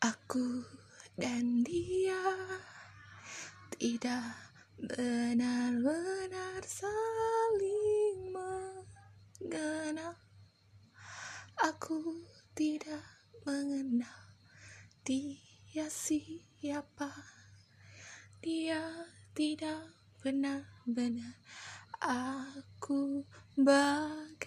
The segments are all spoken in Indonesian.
Aku dan dia tidak benar-benar saling mengenal. Aku tidak mengenal dia siapa. Dia tidak benar-benar aku bagaimana.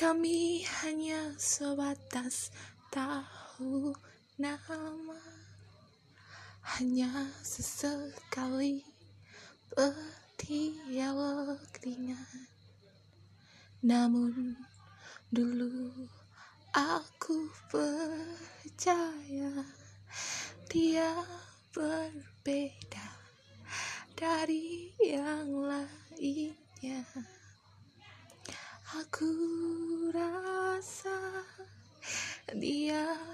Kami hanya sebatas tahu nama. Hanya sesekali berdialog dengan Namun dulu aku percaya Dia berbeda dari yang lainnya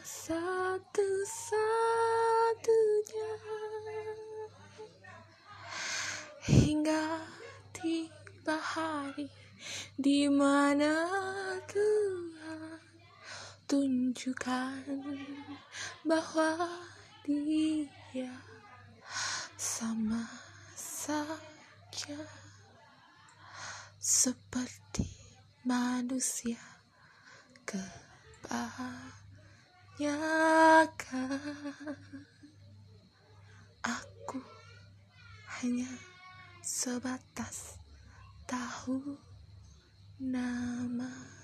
satu-satunya. Hingga tiba hari di mana Tuhan tunjukkan bahwa dia sama saja. Seperti manusia kebanyakan aku hanya sebatas tahu nama